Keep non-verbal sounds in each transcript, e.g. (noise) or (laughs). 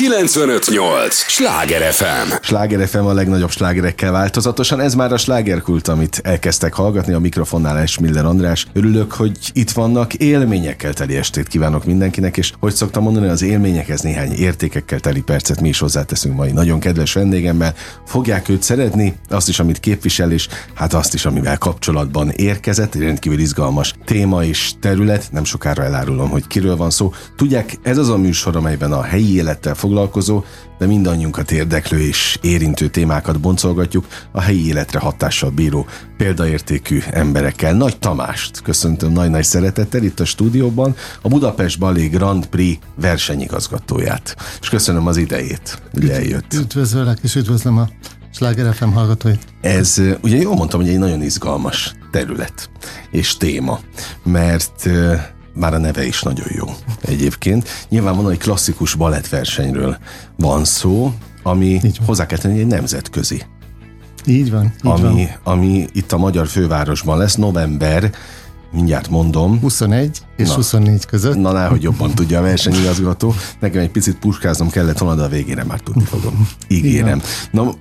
958! Sláger FM! Sláger FM a legnagyobb slágerekkel változatosan. Ez már a slágerkult, amit elkezdtek hallgatni. A mikrofonnál Esmiller András. Örülök, hogy itt vannak. Élményekkel teli estét kívánok mindenkinek, és hogy szoktam mondani, az élményekhez néhány értékekkel teli percet mi is hozzáteszünk mai nagyon kedves vendégemmel. Fogják őt szeretni, azt is, amit képvisel, és hát azt is, amivel kapcsolatban érkezett. Egy rendkívül izgalmas téma és terület. Nem sokára elárulom, hogy kiről van szó. Tudják, ez az a műsor, amelyben a helyi élettel foglalkozó, de mindannyiunkat érdeklő és érintő témákat boncolgatjuk a helyi életre hatással bíró példaértékű emberekkel. Nagy Tamást köszöntöm nagy-nagy szeretettel itt a stúdióban, a Budapest Balé Grand Prix versenyigazgatóját. És köszönöm az idejét, hogy eljött. Üdvözöllek, és üdvözlöm a Sláger FM hallgatóit. Ez, ugye jól mondtam, hogy egy nagyon izgalmas terület és téma, mert már a neve is nagyon jó egyébként. Nyilvánvalóan egy klasszikus balettversenyről van szó, ami hozzá kell tenni egy nemzetközi. Így van. Így ami, van. ami itt a magyar fővárosban lesz, november, mindjárt mondom. 21 és Na. 24 között. Na, ná, hogy jobban tudja a versenyigazgató. Nekem egy picit puskáznom kellett volna, de a végére már tudni fogom. Ígérem. Na,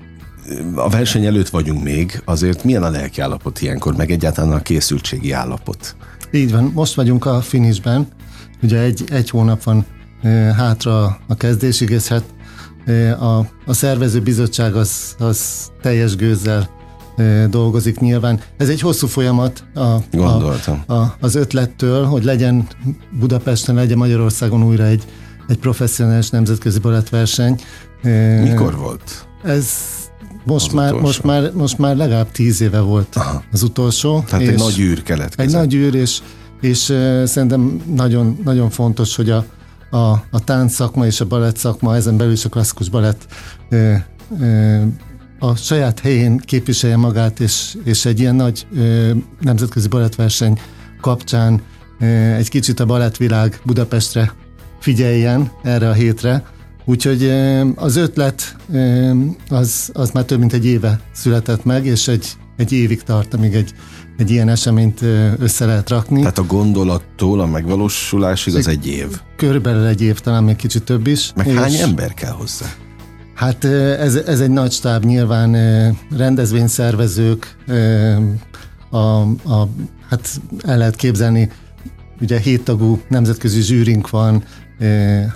a verseny előtt vagyunk még, azért milyen a lelki állapot ilyenkor, meg egyáltalán a készültségi állapot? Így van, most vagyunk a finishben, ugye egy, egy hónap van e, hátra a kezdésig, és hát e, a, a szervező bizottság az, az teljes gőzzel e, dolgozik nyilván. Ez egy hosszú folyamat a, Gondoltam. A, a, az ötlettől, hogy legyen Budapesten, legyen Magyarországon újra egy, egy professzionális nemzetközi balettverseny. Mikor volt? Ez most már, most, már, most már legalább tíz éve volt Aha. az utolsó. Tehát egy nagy űr keletkezett. Egy nagy űr, és, és uh, szerintem nagyon, nagyon fontos, hogy a, a, a tánc szakma és a balett szakma, ezen belül is a klasszikus balett uh, uh, a saját helyén képviselje magát, és, és egy ilyen nagy uh, nemzetközi balettverseny kapcsán uh, egy kicsit a balettvilág Budapestre figyeljen erre a hétre, Úgyhogy az ötlet az, az már több mint egy éve született meg, és egy, egy évig tart, amíg egy, egy ilyen eseményt össze lehet rakni. Tehát a gondolattól a megvalósulásig az egy év. Körülbelül egy év, talán még kicsit több is. Meg hány ember kell hozzá? Hát ez, ez egy nagy stáb, nyilván rendezvényszervezők, a, a, hát el lehet képzelni, ugye héttagú nemzetközi zsűrink van,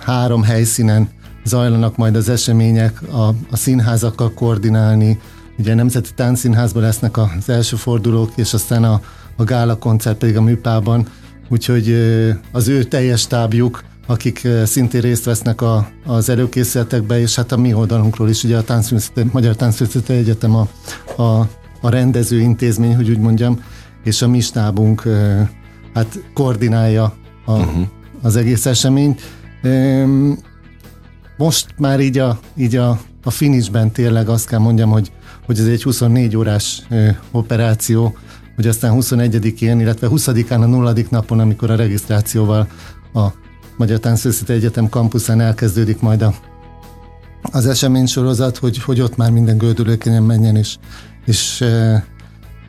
három helyszínen zajlanak majd az események, a, a színházakkal koordinálni, ugye Nemzeti Táncszínházban lesznek az első fordulók, és aztán a, a gála koncert pedig a műpában, úgyhogy az ő teljes tábjuk, akik szintén részt vesznek a, az előkészületekbe, és hát a mi oldalunkról is, ugye a Táncművészeti, Magyar Táncművészeti Egyetem a, a, a rendező intézmény, hogy úgy mondjam, és a mi stábunk hát koordinálja a, uh-huh. az egész eseményt. Most már így a, így a, a finishben tényleg azt kell mondjam, hogy, hogy ez egy 24 órás ö, operáció, hogy aztán 21-én, illetve 20-án a nulladik napon, amikor a regisztrációval a Magyar Táncművészeti Egyetem kampuszán elkezdődik majd a, az esemény sorozat, hogy, hogy ott már minden gördülőkenyen menjen, és, és,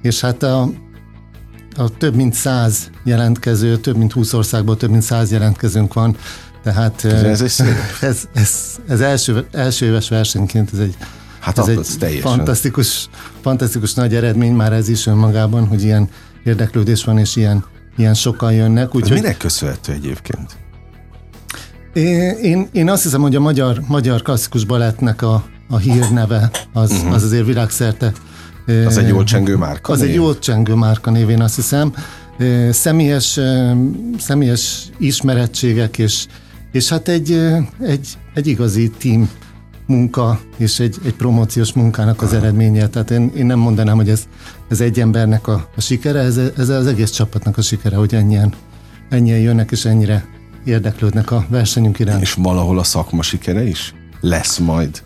és hát a, a több mint száz jelentkező, több mint 20 országból több mint száz jelentkezőnk van, tehát ez, ez, ez, ez, ez első, első éves versenyként ez egy, hát ez egy teljesen. fantasztikus, fantasztikus nagy eredmény már ez is önmagában, hogy ilyen érdeklődés van, és ilyen, ilyen sokan jönnek. Úgy, minek köszönhető egyébként? Én, én, én azt hiszem, hogy a magyar, magyar klasszikus balettnek a, a hírneve az, uh-huh. az azért világszerte. Az egy jól csengő márka Az név? egy jól csengő márka névén azt hiszem. Személyes, személyes ismerettségek és, és hát egy, egy, egy igazi team munka és egy, egy promóciós munkának az eredménye. Tehát én, én nem mondanám, hogy ez, ez egy embernek a, a sikere, ez, ez az egész csapatnak a sikere, hogy ennyien, ennyien jönnek és ennyire érdeklődnek a versenyünk iránt. És valahol a szakma sikere is? Lesz majd?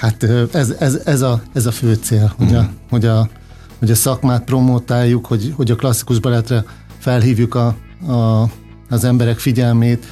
Hát ez, ez, ez, a, ez a fő cél, hogy, a, mhm. hogy, a, hogy a szakmát promotáljuk, hogy, hogy a klasszikus baletre felhívjuk a, a, az emberek figyelmét,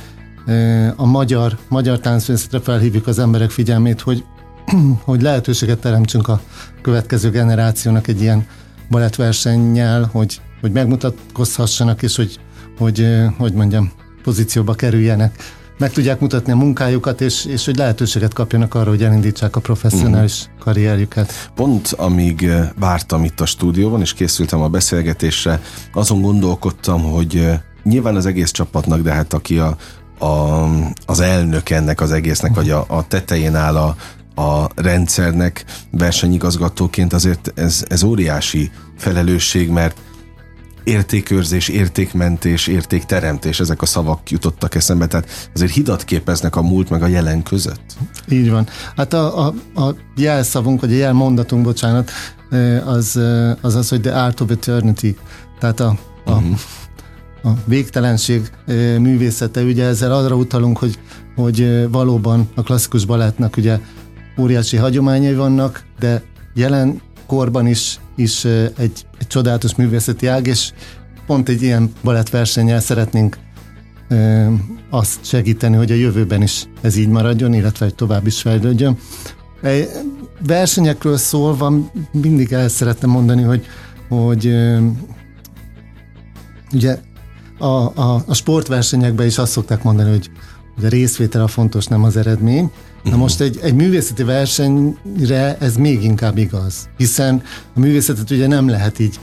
a magyar, magyar táncművészetre felhívjuk az emberek figyelmét, hogy, (clears throat) hogy lehetőséget teremtsünk a következő generációnak egy ilyen balettversennyel, hogy, hogy megmutatkozhassanak, és hogy, hogy, hogy mondjam, pozícióba kerüljenek. meg tudják mutatni a munkájukat, és, és hogy lehetőséget kapjanak arra, hogy elindítsák a professzionális uh-huh. karrierjüket. Pont amíg vártam itt a stúdióban, és készültem a beszélgetésre, azon gondolkodtam, hogy nyilván az egész csapatnak, de hát aki a, a, az elnök ennek az egésznek, vagy a, a tetején áll a, a rendszernek versenyigazgatóként azért ez, ez óriási felelősség, mert értékőrzés, értékmentés, értékteremtés, ezek a szavak jutottak eszembe, tehát azért hidat képeznek a múlt meg a jelen között. Így van. Hát a, a, a jelszavunk, vagy a jelmondatunk, bocsánat, az, az az, hogy the art of eternity, tehát a, a, uh-huh. A végtelenség művészete, ugye ezzel arra utalunk, hogy, hogy valóban a klasszikus balettnak ugye óriási hagyományai vannak, de jelen korban is, is egy, egy csodálatos művészeti ág, és pont egy ilyen balettversennyel szeretnénk ö, azt segíteni, hogy a jövőben is ez így maradjon, illetve hogy tovább is fejlődjön. Versenyekről szólva mindig el szeretném mondani, hogy, hogy ö, ugye a, a, a sportversenyekben is azt szokták mondani, hogy, hogy a részvétel a fontos, nem az eredmény, Na most egy, egy művészeti versenyre ez még inkább igaz, hiszen a művészetet ugye nem lehet így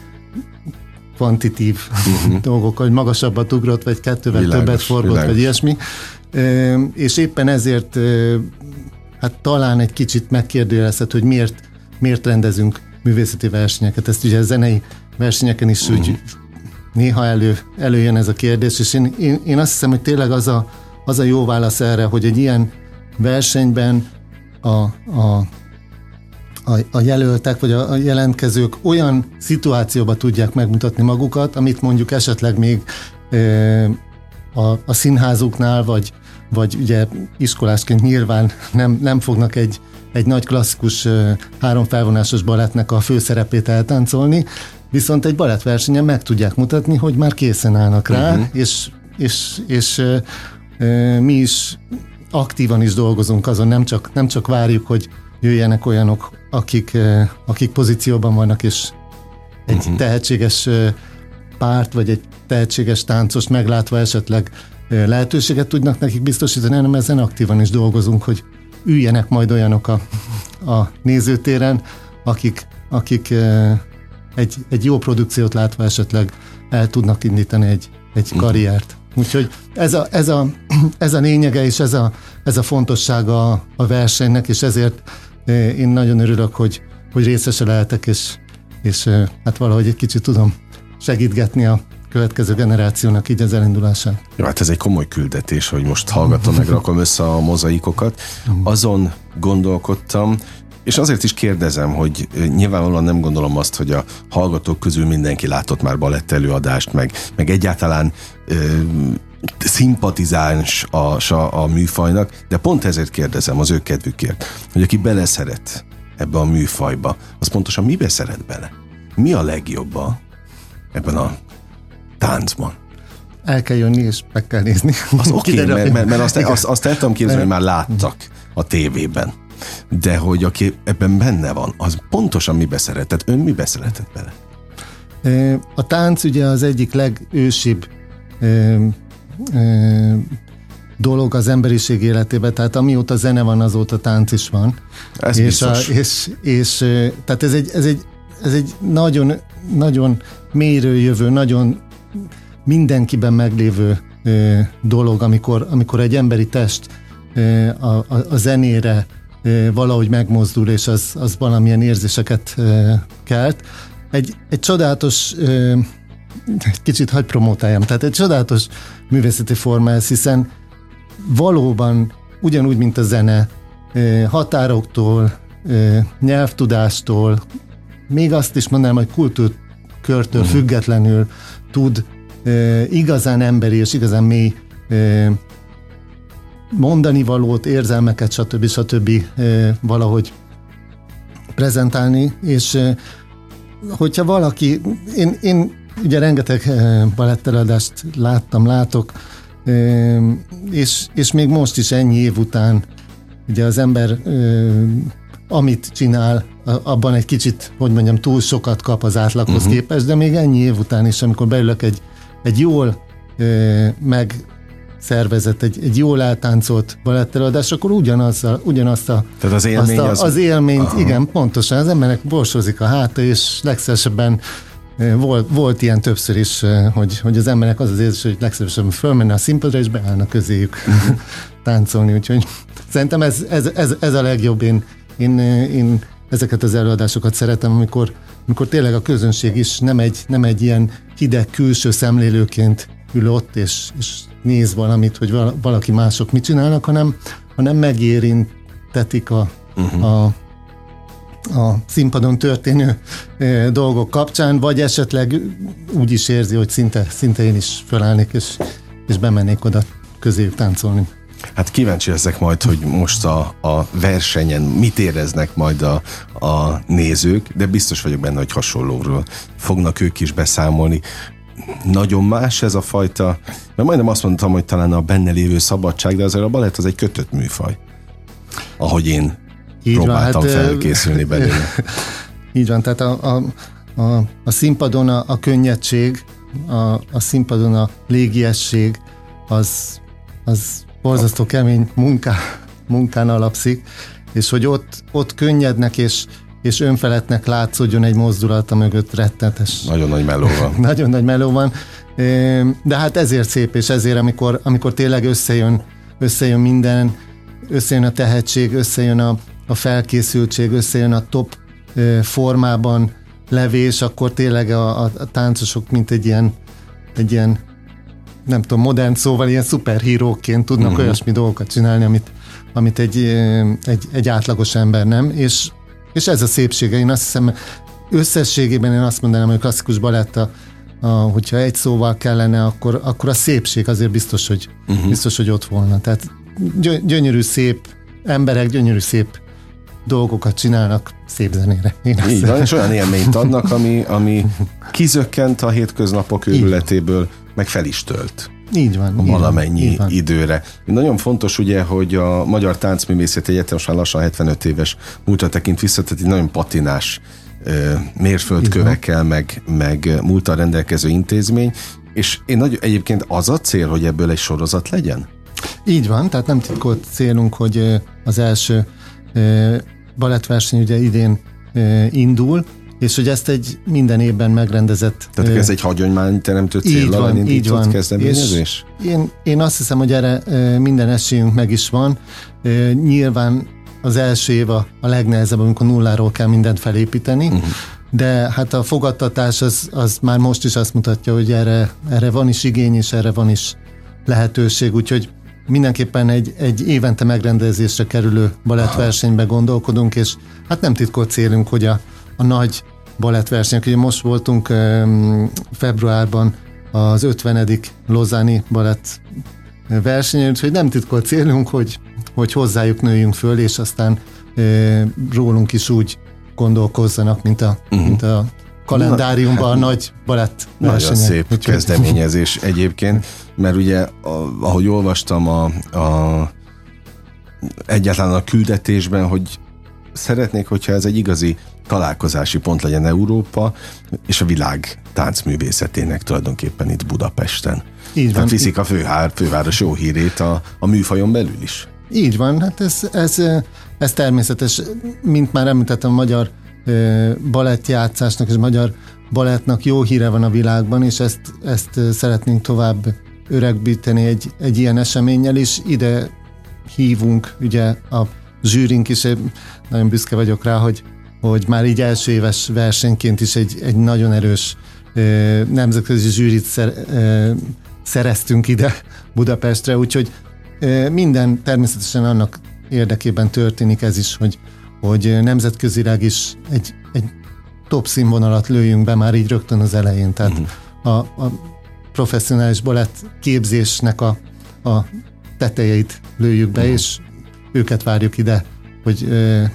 kvantitív (laughs) uh-huh. dolgok, hogy magasabbat ugrott, vagy kettővel világos, többet forgott, világos. vagy ilyesmi. És éppen ezért hát talán egy kicsit megkérdőjelezhet, hogy miért, miért rendezünk művészeti versenyeket. Ezt ugye a zenei versenyeken is uh-huh. úgy néha elő, előjön ez a kérdés, és én, én, én azt hiszem, hogy tényleg az a, az a jó válasz erre, hogy egy ilyen versenyben a, a, a, a jelöltek vagy a, a jelentkezők olyan szituációba tudják megmutatni magukat, amit mondjuk esetleg még e, a, a színházuknál, vagy, vagy ugye iskolásként nyilván nem, nem fognak egy, egy nagy klasszikus e, három felvonásos balettnek a főszerepét eltáncolni, viszont egy balettversenyen meg tudják mutatni, hogy már készen állnak rá, uh-huh. és, és, és e, e, mi is aktívan is dolgozunk azon, nem csak, nem csak várjuk, hogy jöjjenek olyanok, akik, eh, akik pozícióban vannak, és egy uh-huh. tehetséges eh, párt, vagy egy tehetséges táncos meglátva esetleg eh, lehetőséget tudnak nekik biztosítani, hanem ezen aktívan is dolgozunk, hogy üljenek majd olyanok a, a nézőtéren, akik, akik egy, egy jó produkciót látva esetleg el tudnak indítani egy, egy mhm. karriert. Úgyhogy ez a, ez a, (clears throat) ez a lényege és ez a, ez a fontossága a, a versenynek, és ezért eh, én nagyon örülök, hogy, hogy részese lehetek, és, és eh, hát valahogy egy kicsit tudom segítgetni a következő generációnak így az elindulását. Jó, hát ez egy komoly küldetés, hogy most hallgatom, meg rakom össze a mozaikokat. Azon gondolkodtam, és azért is kérdezem, hogy nyilvánvalóan nem gondolom azt, hogy a hallgatók közül mindenki látott már balett előadást, meg, meg egyáltalán ö, szimpatizáns a, a, a műfajnak, de pont ezért kérdezem az ő kedvükért, hogy aki beleszeret ebbe a műfajba, az pontosan mibe szeret bele? Mi a legjobba ebben a táncban? El kell jönni, és meg kell nézni. Az oké, (laughs) okay, mert, mert, mert azt, azt, azt el tudom képzelni, hogy már láttak a tévében de hogy aki ebben benne van, az pontosan mibe szeretett, ön mibe szeretett bele? A tánc ugye az egyik legősibb dolog az emberiség életében, tehát amióta zene van, azóta tánc is van. Ez és, a, és, és tehát ez egy, ez egy, ez egy nagyon, nagyon mélyről jövő, nagyon mindenkiben meglévő dolog, amikor, amikor egy emberi test a, a, a zenére valahogy megmozdul, és az, az valamilyen érzéseket kelt. Egy, egy csodálatos, egy kicsit hagy promotáljam, tehát egy csodálatos művészeti forma ez, hiszen valóban ugyanúgy, mint a zene, határoktól, nyelvtudástól, még azt is mondanám, hogy kultúrkörtől uh-huh. függetlenül tud igazán emberi és igazán mély mondani valót, érzelmeket, stb. stb. valahogy prezentálni, és hogyha valaki, én, én ugye rengeteg balettelőadást láttam, látok, és, és még most is ennyi év után ugye az ember amit csinál, abban egy kicsit, hogy mondjam, túl sokat kap az átlaghoz uh-huh. képest, de még ennyi év után is, amikor beülök egy, egy jól meg szervezett egy, egy jól eltáncolt balettelőadás, akkor ugyanaz a, ugyanazt a... Tehát az élmény a, az... az élményt, Aha. igen, pontosan, az embernek borsozik a háta, és legszívesebben volt, volt ilyen többször is, hogy, hogy az emberek az az érzés, hogy legszívesebben fölmenne a színpadra, és beállna közéjük (laughs) táncolni, úgyhogy szerintem ez, ez, ez, ez a legjobb. Én, én, én ezeket az előadásokat szeretem, amikor, amikor tényleg a közönség is nem egy, nem egy ilyen hideg külső szemlélőként ül ott, és, és néz valamit, hogy valaki mások mit csinálnak, hanem, hanem megérintetik a, uh-huh. a, a színpadon történő e, dolgok kapcsán, vagy esetleg úgy is érzi, hogy szinte, szinte én is fölállnék, és, és bemennék oda közéjük táncolni. Hát kíváncsi ezek majd, hogy most a, a versenyen mit éreznek majd a, a nézők, de biztos vagyok benne, hogy hasonlóról fognak ők is beszámolni. Nagyon más ez a fajta, mert majdnem azt mondtam, hogy talán a benne lévő szabadság, de azért a balett az egy kötött műfaj. Ahogy én Így próbáltam van, hát, felkészülni belőle. (laughs) Így van, tehát a, a, a, a színpadon a, a könnyedség, a, a színpadon a légiesség, az, az borzasztó kemény munká, munkán alapszik, és hogy ott, ott könnyednek és, és önfeletnek látszódjon egy mozdulata mögött rettenetes. Nagyon nagy meló van. (laughs) Nagyon nagy meló van. De hát ezért szép, és ezért, amikor, amikor tényleg összejön, összejön minden, összejön a tehetség, összejön a, a felkészültség, összejön a top formában levés, akkor tényleg a, a, a táncosok mint egy ilyen, egy ilyen nem tudom, modern szóval ilyen szuperhíróként tudnak uh-huh. olyasmi dolgokat csinálni, amit, amit egy, egy, egy átlagos ember nem, és, és ez a szépsége. Én azt hiszem, összességében én azt mondanám, hogy klasszikus baletta, a, hogyha egy szóval kellene, akkor, akkor a szépség azért biztos, hogy, uh-huh. biztos, hogy ott volna. Tehát gyönyörű, szép emberek, gyönyörű, szép dolgokat csinálnak szép zenére. Én Így van, és olyan élményt adnak, ami, ami (laughs) kizökkent a hétköznapok őrületéből, meg fel is tölt. Így van. Valamennyi így van. időre. Nagyon fontos ugye, hogy a Magyar Táncművészeti Egyetem most már lassan 75 éves múltra tekint vissza, tehát egy nagyon patinás mérföldkövekkel, meg, meg múltal rendelkező intézmény, és én nagy, egyébként az a cél, hogy ebből egy sorozat legyen? Így van, tehát nem titkolt célunk, hogy az első balettverseny ugye idén indul, és hogy ezt egy minden évben megrendezett... Tehát ez egy hagyományteremtő célra indított kezdeményezés? Én, én azt hiszem, hogy erre minden esélyünk meg is van. Nyilván az első év a, a legnehezebb, amikor nulláról kell mindent felépíteni, uh-huh. de hát a fogadtatás az, az már most is azt mutatja, hogy erre, erre van is igény, és erre van is lehetőség, úgyhogy mindenképpen egy, egy évente megrendezésre kerülő balettversenybe gondolkodunk, és hát nem titkolt célunk, hogy a, a nagy balettversenyek, ugye most voltunk februárban az 50. Lozáni balett versenyen, úgyhogy nem titkolt célunk, hogy, hogy hozzájuk nőjünk föl, és aztán rólunk is úgy gondolkozzanak, mint a, uh-huh. mint a kalendáriumban a nagy balett Nagyon szép Úgyhogy... kezdeményezés egyébként, mert ugye, a, ahogy olvastam a, a egyáltalán a küldetésben, hogy szeretnék, hogyha ez egy igazi találkozási pont legyen Európa és a világ táncművészetének tulajdonképpen itt Budapesten. Így Tehát viszik a főhár, főváros jó hírét a, a műfajon belül is. Így van, hát ez, ez, ez természetes. Mint már említettem, a magyar balettjátszásnak és a magyar balettnak jó híre van a világban, és ezt, ezt szeretnénk tovább öregbíteni egy, egy ilyen eseménnyel is. Ide hívunk, ugye a zsűrink is, nagyon büszke vagyok rá, hogy, hogy már így első éves versenyként is egy, egy nagyon erős nemzetközi zsűrit szer, szereztünk ide Budapestre, úgyhogy minden természetesen annak érdekében történik ez is, hogy, hogy nemzetközileg is egy, egy top színvonalat lőjünk be már így rögtön az elején. Tehát uh-huh. a, a professzionális balett képzésnek a, a tetejeit lőjük be, uh-huh. és őket várjuk ide, hogy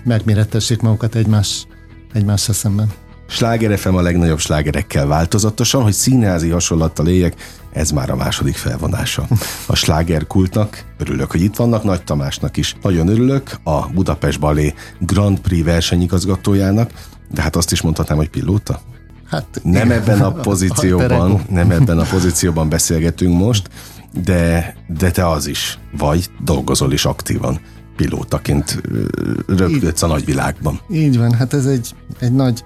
megmérettessék magukat egymás, egymással szemben. Sláger FM a legnagyobb slágerekkel változatosan, hogy színházi hasonlattal éljek, ez már a második felvonása. A slágerkultnak örülök, hogy itt vannak, Nagy Tamásnak is nagyon örülök, a Budapest Balé Grand Prix versenyigazgatójának, de hát azt is mondhatnám, hogy pilóta. Hát, nem ebben a (laughs) pozícióban, nem ebben a pozícióban beszélgetünk most, de, de te az is vagy, dolgozol is aktívan pilótaként röpködsz a nagyvilágban. Így van, hát ez egy, egy nagy,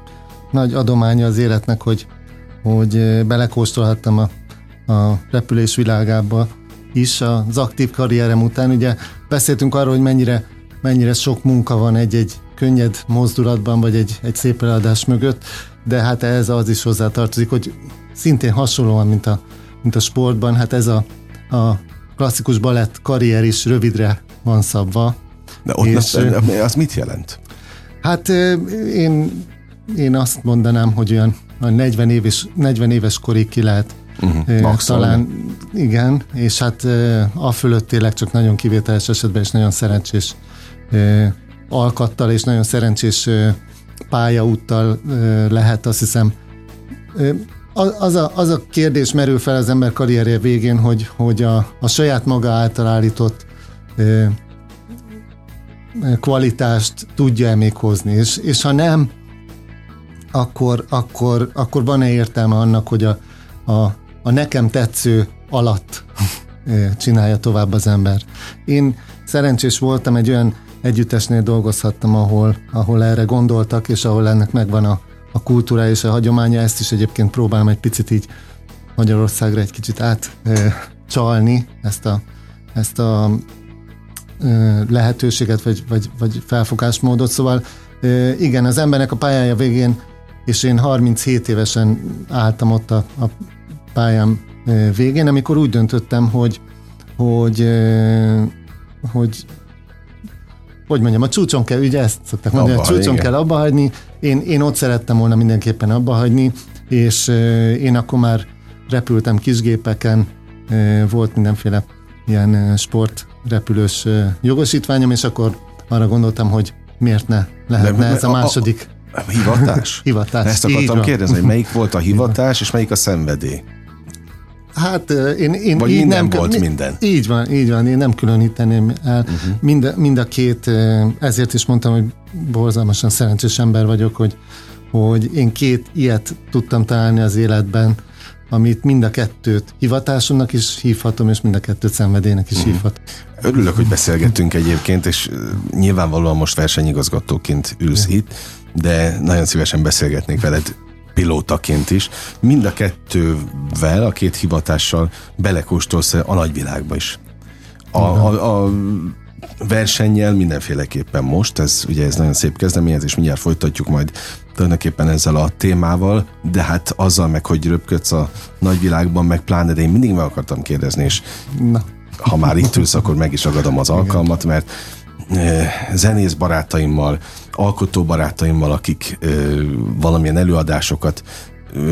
nagy adománya az életnek, hogy, hogy belekóstolhattam a, a repülés világába is az aktív karrierem után. Ugye beszéltünk arról, hogy mennyire, mennyire sok munka van egy-egy könnyed mozdulatban, vagy egy, egy szép eladás mögött, de hát ez az is hozzátartozik, hogy szintén hasonlóan, mint a, mint a sportban, hát ez a, a klasszikus balett karrier is rövidre van szabva. De ott és, ne, az mit jelent? Hát én, én azt mondanám, hogy olyan 40 éves, 40 éves korig ki lehet uh-huh. talán igen, és hát a fölött tényleg csak nagyon kivételes esetben és nagyon szerencsés alkattal és nagyon szerencsés pályaúttal lehet, azt hiszem az a, az a kérdés merül fel az ember karrierje végén, hogy, hogy a, a saját maga által állított kvalitást tudja-e még hozni, és, és ha nem, akkor, akkor, akkor van-e értelme annak, hogy a, a, a nekem tetsző alatt csinálja tovább az ember. Én szerencsés voltam, egy olyan együttesnél dolgozhattam, ahol, ahol erre gondoltak, és ahol ennek megvan a, a kultúra és a hagyománya, ezt is egyébként próbálom egy picit így Magyarországra egy kicsit átcsalni, ezt a, ezt a lehetőséget, vagy, vagy, vagy felfogásmódot. Szóval igen, az embernek a pályája végén, és én 37 évesen álltam ott a, a pályám végén, amikor úgy döntöttem, hogy, hogy, hogy hogy mondjam, a csúcson kell, ugye ezt szokták mondani, abba, a csúcson igen. kell abba hagyni, én, én ott szerettem volna mindenképpen abba hagyni, és én akkor már repültem kisgépeken, volt mindenféle ilyen sportrepülős jogosítványom, és akkor arra gondoltam, hogy miért ne lehetne De, ez a második a, a, hivatás? (laughs) hivatás. Ezt akartam kérdezni, hogy melyik volt a (laughs) hivatás, és melyik a szenvedély? Hát én, én Vagy így minden nem, volt minden? Így van, így van, én nem különíteném el. Uh-huh. Mind, mind a két, ezért is mondtam, hogy borzalmasan szerencsés ember vagyok, hogy, hogy én két ilyet tudtam találni az életben, amit mind a kettőt hivatásomnak is hívhatom, és mind a kettőt szenvedélynek is uh-huh. hívhatom. Örülök, hogy beszélgettünk egyébként, és nyilvánvalóan most versenyigazgatóként ülsz itt, de nagyon szívesen beszélgetnék veled pilótaként is, mind a kettővel, a két hivatással belekóstolsz a nagyvilágba is. A, a, a versennyel mindenféleképpen most, ez ugye ez nagyon szép kezdeményezés, mindjárt folytatjuk majd tulajdonképpen ezzel a témával, de hát azzal meg, hogy röpködsz a nagyvilágban, meg pláne, de én mindig meg akartam kérdezni, és Na. ha már itt ülsz, akkor meg is ragadom az alkalmat, mert zenész barátaimmal, alkotó barátaimmal, akik valamilyen előadásokat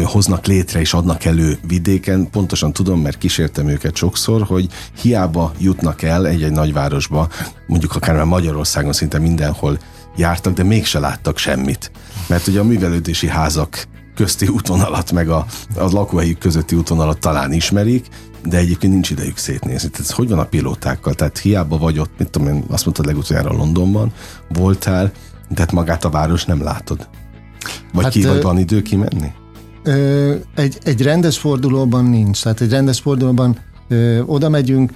hoznak létre és adnak elő vidéken, pontosan tudom, mert kísértem őket sokszor, hogy hiába jutnak el egy-egy nagyvárosba, mondjuk akár már Magyarországon szinte mindenhol jártak, de mégse láttak semmit. Mert ugye a művelődési házak közti útvonalat, meg a, a lakóhelyük közötti útvonalat talán ismerik, de egyébként nincs idejük szétnézni. Tehát hogy van a pilótákkal? Tehát hiába vagy ott, mit tudom én, azt mondtad legutoljára Londonban, voltál, tehát magát a város nem látod. Vagy, hát, ki, vagy van idő kimenni? Ö, egy, egy rendes fordulóban nincs. Tehát egy rendes fordulóban ö, oda megyünk,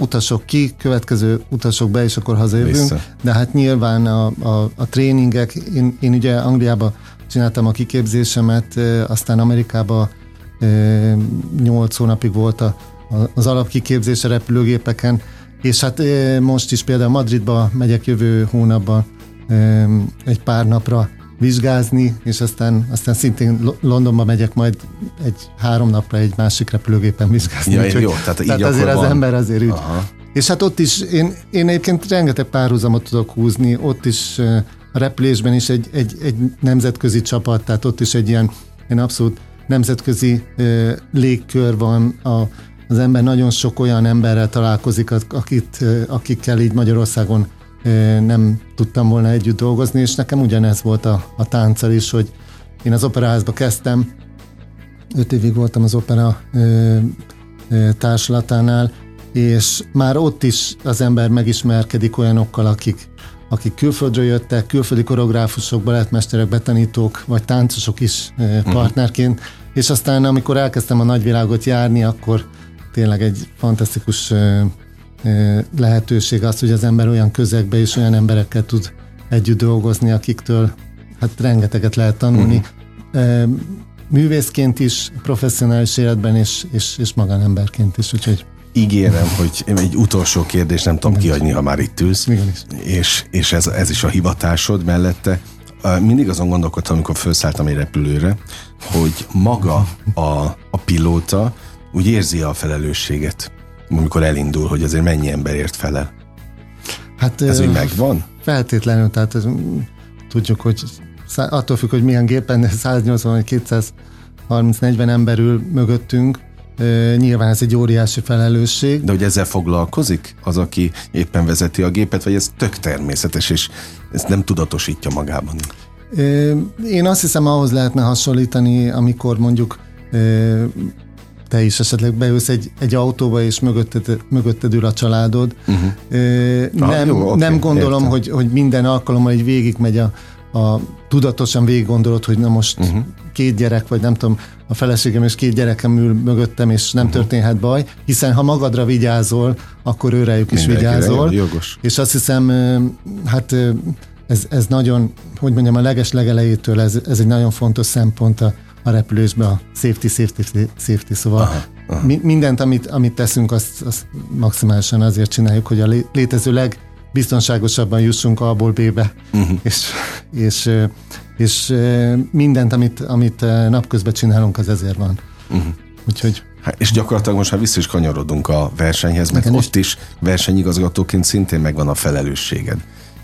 utasok ki, következő utasok be, és akkor hazajövünk. Vissza. De hát nyilván a, a, a tréningek, én, én ugye Angliába csináltam a kiképzésemet, aztán Amerikába 8 hónapig volt a, az alapkiképzés a repülőgépeken, és hát most is például Madridba megyek jövő hónapban egy pár napra vizsgázni, és aztán, aztán szintén Londonba megyek majd egy három napra egy másik repülőgépen vizsgázni. Ja, Úgyhogy, jó, tehát, így tehát azért van. az ember azért úgy. És hát ott is, én, én egyébként rengeteg párhuzamot tudok húzni, ott is a repülésben is egy, egy, egy nemzetközi csapat, tehát ott is egy ilyen, ilyen abszolút nemzetközi légkör van, a, az ember nagyon sok olyan emberrel találkozik, akit, akikkel így Magyarországon nem tudtam volna együtt dolgozni, és nekem ugyanez volt a, a tánccal is, hogy én az operaházba kezdtem, öt évig voltam az opera ö, ö, társulatánál, és már ott is az ember megismerkedik olyanokkal, akik, akik külföldről jöttek, külföldi koreográfusok, balettmesterek, betanítók, vagy táncosok is mhm. partnerként, uh-huh és aztán amikor elkezdtem a nagyvilágot járni, akkor tényleg egy fantasztikus lehetőség az, hogy az ember olyan közegbe és olyan emberekkel tud együtt dolgozni, akiktől hát rengeteget lehet tanulni. Uh-huh. Művészként is, professzionális életben és, és, és magánemberként is, úgyhogy ígérem, hogy egy utolsó kérdés nem tudom kiadni, ha már itt ülsz. És, és ez, ez is a hivatásod mellette. Mindig azon gondolkodtam, amikor felszálltam egy repülőre, hogy maga a, a pilóta úgy érzi a felelősséget, amikor elindul, hogy azért mennyi emberért felel. Hát, ez úgy megvan? Feltétlenül, tehát ez, tudjuk, hogy attól függ, hogy milyen gépen (laughs) 180 vagy 230-40 ember ül mögöttünk, Nyilván ez egy óriási felelősség. De hogy ezzel foglalkozik az, aki éppen vezeti a gépet, vagy ez tök természetes, és ezt nem tudatosítja magában? Én azt hiszem, ahhoz lehetne hasonlítani, amikor mondjuk te is esetleg beülsz egy, egy autóba, és mögötted, mögötted ül a családod. Uh-huh. Nem, ah, jó, okay, nem gondolom, hogy, hogy minden alkalommal egy végig megy a, a tudatosan végig gondolod, hogy na most uh-huh. két gyerek, vagy nem tudom, a feleségem és két gyerekem ül mögöttem, és nem uh-huh. történhet baj, hiszen ha magadra vigyázol, akkor őrejük is vigyázol. Jogos. És azt hiszem, hát ez, ez nagyon, hogy mondjam, a leges legelejétől ez, ez egy nagyon fontos szempont a, a repülésben, a safety, safety, safety, szóval aha, aha. Mi, mindent, amit, amit teszünk, azt, azt maximálisan azért csináljuk, hogy a létező leg biztonságosabban jussunk A-ból B-be, uh-huh. és, és, és mindent, amit, amit napközben csinálunk, az ezért van. Uh-huh. Úgyhogy Hát, és gyakorlatilag most már vissza is kanyarodunk a versenyhez, mert ott is versenyigazgatóként szintén megvan a felelősséged,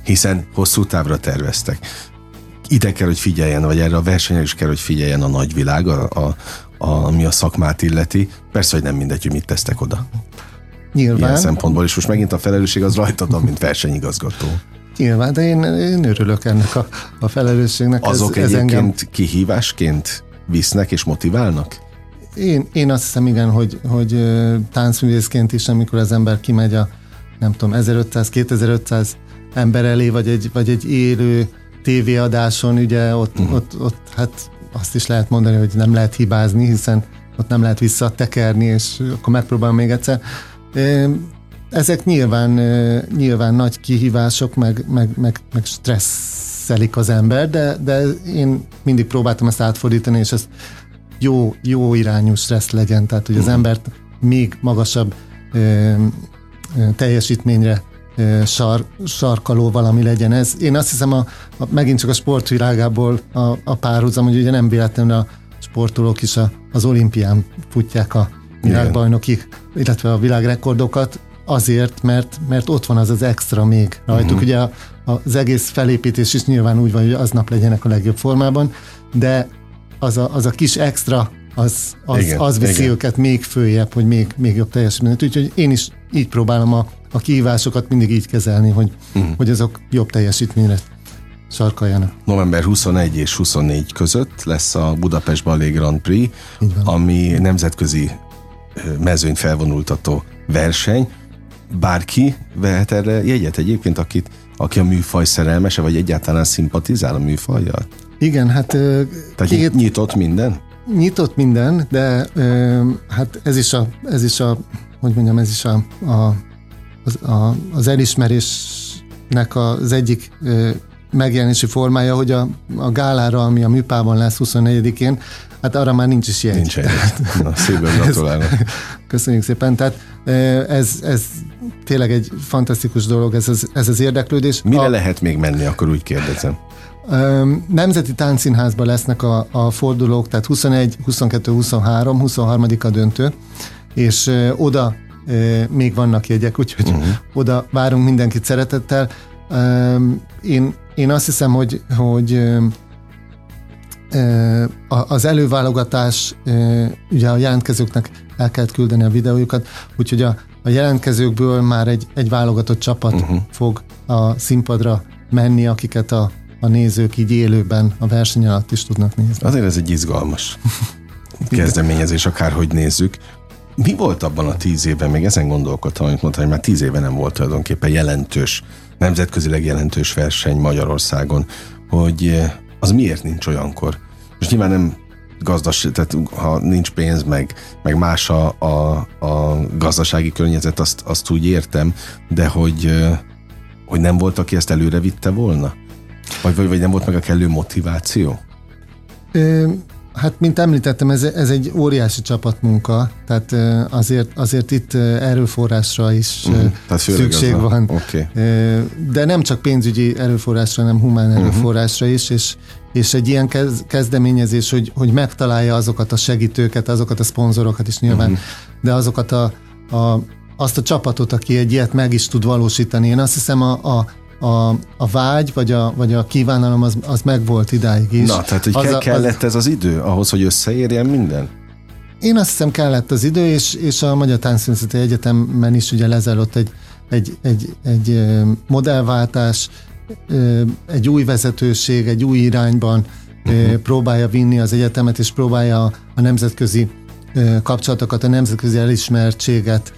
hiszen hosszú távra terveztek. Ide kell, hogy figyeljen, vagy erre a versenyre is kell, hogy figyeljen a nagyvilág, a, a, a, ami a szakmát illeti. Persze, hogy nem mindegy, hogy mit tesztek oda. Nyilván. Ilyen szempontból, és most megint a felelősség az rajtad, mint versenyigazgató. Nyilván, de én, én örülök ennek a, a felelősségnek. Azok ez, ez egyébként engem... kihívásként visznek és motiválnak? Én, én azt hiszem, igen, hogy, hogy táncművészként is, amikor az ember kimegy a nem tudom, 1500-2500 ember elé, vagy egy, vagy egy élő tévéadáson, ugye ott, uh-huh. ott, ott hát azt is lehet mondani, hogy nem lehet hibázni, hiszen ott nem lehet visszatekerni, és akkor megpróbálom még egyszer. Ezek nyilván, nyilván nagy kihívások, meg, meg, meg, meg stresszelik az ember, de, de én mindig próbáltam ezt átfordítani, és ez jó, jó irányú stressz legyen, tehát hogy az mhm. embert még magasabb ö, ö, teljesítményre sar, sarkaló valami legyen ez. Én azt hiszem, a, a, megint csak a sportvilágából a, a párhuzam, hogy ugye nem véletlenül a sportolók is a, az olimpián futják a világbajnoki, illetve a világrekordokat, azért, mert, mert ott van az az extra még rajtuk. Uh-huh. Ugye a, az egész felépítés is nyilván úgy van, hogy aznap legyenek a legjobb formában, de az a, az a kis extra, az, az, igen, az viszi igen. őket még följebb, hogy még, még jobb teljesítményt. Úgyhogy én is így próbálom a, a kihívásokat mindig így kezelni, hogy, uh-huh. hogy azok jobb teljesítményre sarkaljanak. November 21 és 24 között lesz a Budapest Ballet Grand Prix, ami nemzetközi mezőny felvonultató verseny. Bárki vehet erre jegyet egyébként, akit, aki a műfaj szerelmese, vagy egyáltalán szimpatizál a műfajjal? Igen, hát... Tehát két, nyitott minden? Nyitott minden, de hát ez is a, ez is a hogy mondjam, ez is a, a, az, a, az elismerésnek az egyik megjelenési formája, hogy a, a gálára, ami a műpában lesz 24-én, hát arra már nincs is jegy. Nincs jegy. Na, szépen (laughs) gratulálok. Köszönjük szépen. Tehát ez, ez tényleg egy fantasztikus dolog, ez az, ez az érdeklődés. Mire a, lehet még menni, akkor úgy kérdezem? Nemzeti Táncszínházban lesznek a, a fordulók, tehát 21, 22, 23, 23 a döntő, és oda még vannak jegyek, úgyhogy uh-huh. oda várunk mindenkit szeretettel. Én, én azt hiszem, hogy, hogy az előválogatás, ugye a jelentkezőknek el kellett küldeni a videójukat, úgyhogy a, a jelentkezőkből már egy, egy válogatott csapat uh-huh. fog a színpadra menni, akiket a, a nézők így élőben a verseny alatt is tudnak nézni. Azért ez egy izgalmas (laughs) kezdeményezés, akárhogy nézzük. Mi volt abban a tíz évben, még ezen gondolkodtam, amit mondtam, hogy már tíz éve nem volt tulajdonképpen jelentős, nemzetközileg jelentős verseny Magyarországon, hogy az miért nincs olyankor? Most nyilván nem gazdas, tehát ha nincs pénz, meg, meg más a, a, a gazdasági környezet, azt, azt úgy értem, de hogy, hogy nem volt, aki ezt előre vitte volna? Vagy, vagy, vagy nem volt meg a kellő motiváció? Hát, mint említettem, ez, ez egy óriási csapatmunka, tehát azért, azért itt erőforrásra is mm, szükség van. Okay. De nem csak pénzügyi erőforrásra, hanem humán mhm. erőforrásra is, és, és egy ilyen kezdeményezés, hogy, hogy megtalálja azokat a segítőket, azokat a szponzorokat is nyilván, uh-huh. de azokat a, a, azt a csapatot, aki egy ilyet meg is tud valósítani. Én azt hiszem a, a a, a vágy, vagy a, vagy a kívánalom az, az megvolt idáig is. Na, tehát hogy az ke- kellett ez az idő ahhoz, hogy összeérjen minden? Én azt hiszem kellett az idő, és, és a Magyar Táncművészeti Egyetemben is ugye lezajlott egy, egy, egy, egy modellváltás, egy új vezetőség, egy új irányban uh-huh. próbálja vinni az egyetemet, és próbálja a nemzetközi kapcsolatokat, a nemzetközi elismertséget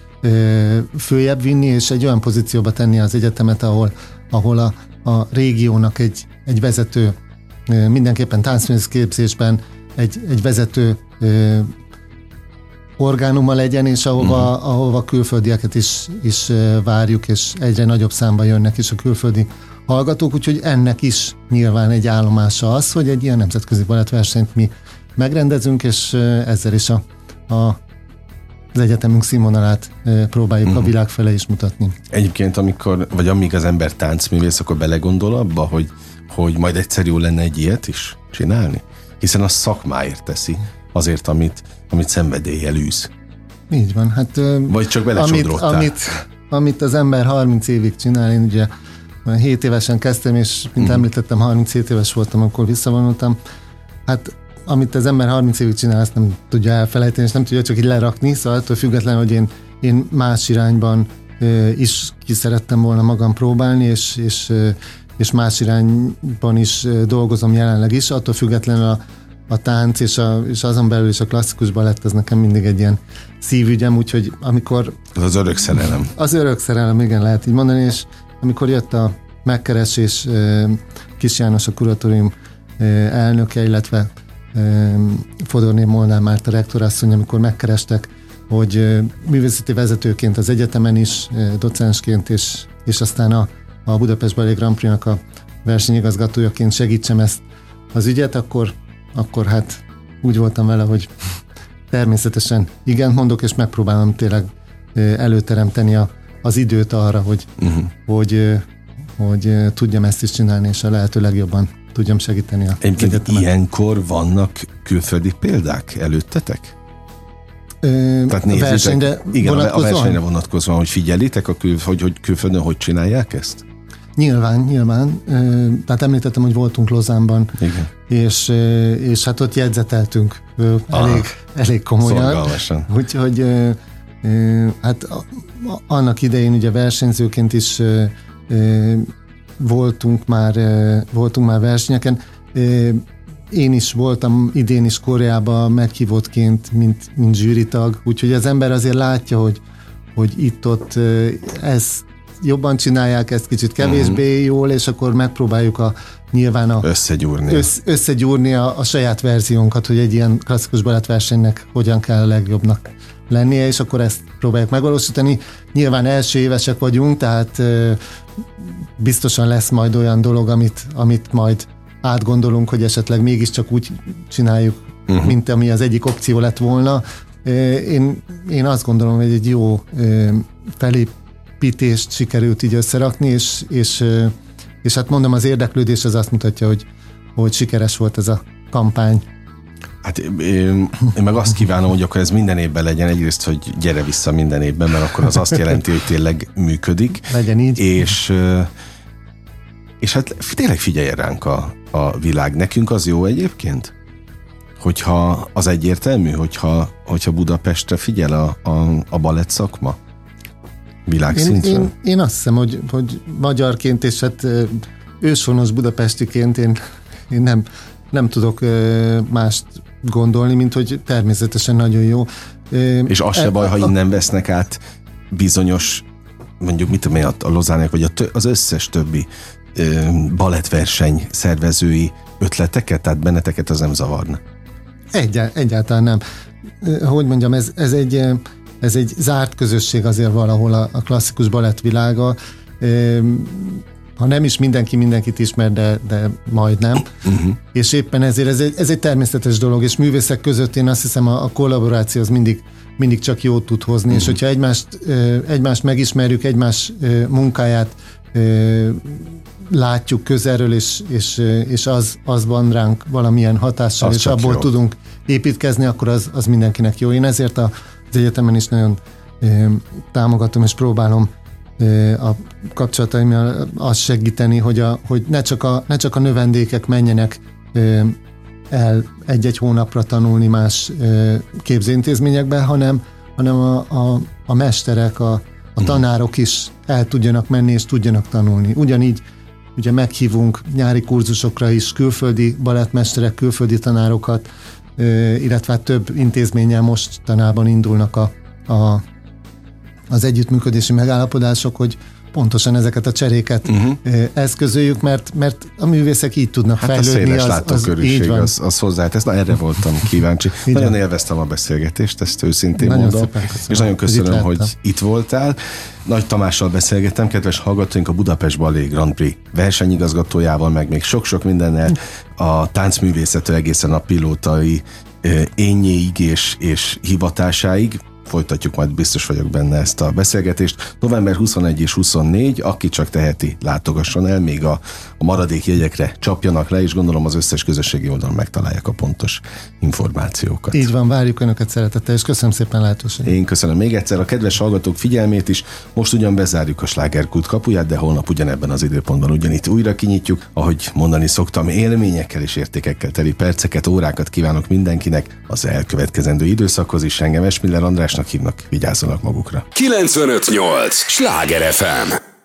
följebb vinni, és egy olyan pozícióba tenni az egyetemet, ahol, ahol a, a régiónak egy, egy vezető, mindenképpen táncművész képzésben egy, egy vezető orgánuma legyen, és ahova, uh-huh. ahova külföldieket is, is várjuk, és egyre nagyobb számban jönnek is a külföldi hallgatók, úgyhogy ennek is nyilván egy állomása az, hogy egy ilyen nemzetközi balettversenyt mi megrendezünk, és ezzel is a, a az egyetemünk színvonalát próbáljuk uh-huh. a mhm. világ fele is mutatni. Egyébként, amikor, vagy amíg az ember táncművész, akkor belegondol abba, hogy, hogy majd egyszer jó lenne egy ilyet is csinálni? Hiszen a szakmáért teszi, azért, amit, amit szenvedéllyel űz. Így van. Hát, vagy csak amit, amit, amit az ember 30 évig csinál, én ugye 7 évesen kezdtem, és mint uh-huh. említettem, 37 éves voltam, akkor visszavonultam. Hát amit az ember 30 évig csinál, azt nem tudja elfelejteni, és nem tudja csak így lerakni, szóval attól függetlenül, hogy én, én más irányban is ki szerettem volna magam próbálni, és, és, és más irányban is dolgozom jelenleg is, attól függetlenül a, a tánc és, a, és azon belül is a klasszikus balett, ez nekem mindig egy ilyen szívügyem, úgyhogy amikor... Az az örök szerelem. Az örök szerelem, igen, lehet így mondani, és amikor jött a megkeresés Kis János a kuratórium elnöke, illetve Fodorné Molnár Márta rektorasszony, amikor megkerestek, hogy művészeti vezetőként az egyetemen is, docensként, és, és aztán a, a Budapest Ballet Grand Prix-nak a versenyigazgatójaként segítsem ezt az ügyet, akkor, akkor hát úgy voltam vele, hogy természetesen igen mondok, és megpróbálom tényleg előteremteni a, az időt arra, hogy, uh-huh. hogy, hogy tudjam ezt is csinálni, és a lehető legjobban tudjam segíteni a Egyébként ilyenkor vannak külföldi példák előttetek? Ö, Tehát nézitek, versenyre igen, a versenyre vonatkozóan, hogy figyelitek, a kül, hogy, hogy külföldön hogy csinálják ezt? Nyilván, nyilván. Tehát említettem, hogy voltunk Lozánban, Igen. És, és hát ott jegyzeteltünk elég, elég komolyan. Szorgalmasan. Úgyhogy hát annak idején ugye versenyzőként is voltunk már, voltunk már versenyeken. Én is voltam idén is Koreában meghívottként, mint, mint zsűritag, úgyhogy az ember azért látja, hogy, hogy itt-ott ezt jobban csinálják, ezt kicsit kevésbé uh-huh. jól, és akkor megpróbáljuk a nyilván a, összegyúrni, össz, összegyúrni a, a saját verziónkat, hogy egy ilyen klasszikus balettversenynek hogyan kell a legjobbnak lennie, és akkor ezt próbáljuk megvalósítani. Nyilván első évesek vagyunk, tehát biztosan lesz majd olyan dolog, amit, amit majd átgondolunk, hogy esetleg mégiscsak úgy csináljuk, uh-huh. mint ami az egyik opció lett volna. Én, én azt gondolom, hogy egy jó felépítést sikerült így összerakni, és, és, és hát mondom, az érdeklődés az azt mutatja, hogy, hogy sikeres volt ez a kampány. Hát én, én meg azt kívánom, hogy akkor ez minden évben legyen. Egyrészt, hogy gyere vissza minden évben, mert akkor az azt jelenti, hogy tényleg működik. Legyen így. És, és hát tényleg figyelj ránk a, a világ. Nekünk az jó egyébként? Hogyha az egyértelmű, hogyha, hogyha Budapestre figyel a, a, a balett szakma? Világszintre? Én, én, én azt hiszem, hogy, hogy magyarként és hát őshonos budapestiként én, én nem, nem tudok mást gondolni, mint hogy természetesen nagyon jó. És az se e, baj, ha innen vesznek át bizonyos mondjuk mit tudom én, a Lozánek, vagy az összes többi balettverseny szervezői ötleteket, tehát benneteket az nem zavarna. Egyá, egyáltalán nem. Hogy mondjam, ez, ez, egy, ez egy zárt közösség azért valahol a, a klasszikus balett világa. Ha nem is mindenki mindenkit ismer, de, de majdnem. Uh-huh. És éppen ezért ez egy, ez egy természetes dolog, és művészek között én azt hiszem a, a kollaboráció az mindig, mindig csak jót tud hozni, uh-huh. és hogyha egymást, egymást megismerjük, egymás munkáját látjuk közelről, és, és, és az, az van ránk valamilyen hatással, az és abból jó. tudunk építkezni, akkor az, az mindenkinek jó. Én ezért a, az egyetemen is nagyon támogatom, és próbálom a kapcsolataimmal azt segíteni, hogy, a, hogy ne, csak a, ne csak a növendékek menjenek el egy-egy hónapra tanulni más képzőintézményekbe, hanem, hanem a, a, a mesterek, a, a tanárok is el tudjanak menni és tudjanak tanulni. Ugyanígy ugye meghívunk nyári kurzusokra is külföldi balettmesterek, külföldi tanárokat, illetve több intézménnyel most tanában indulnak a, a, az együttműködési megállapodások, hogy pontosan ezeket a cseréket uh-huh. eszközöljük, mert, mert a művészek így tudnak hát fejlődni. Hát a széles látókörűség az, az, az hozzá. Na, erre voltam (laughs) kíváncsi. nagyon élveztem a beszélgetést, ezt őszintén nagyon mondom. Szépen köszönöm, és nagyon köszönöm, hogy, hogy itt voltál. Nagy Tamással beszélgettem, kedves hallgatóink, a Budapest Balé Grand Prix versenyigazgatójával, meg még sok-sok mindennel a táncművészetől egészen a pilótai ényéig és, és hivatásáig folytatjuk majd biztos vagyok benne ezt a beszélgetést. November 21 és 24, aki csak teheti, látogasson el, még a, a maradék jegyekre csapjanak le, és gondolom az összes közösségi oldalon megtalálják a pontos információkat. Így van, várjuk Önöket szeretettel, és köszönöm szépen lehetőséget. Én köszönöm még egyszer a kedves hallgatók figyelmét is. Most ugyan bezárjuk a slágerkult kapuját, de holnap ugyanebben az időpontban ugyanitt újra kinyitjuk. Ahogy mondani szoktam, élményekkel és értékekkel teli perceket, órákat kívánok mindenkinek az elkövetkezendő időszakhoz is. Engem Esmiller András hívnak, vigyázzanak magukra. 958! Sláger FM!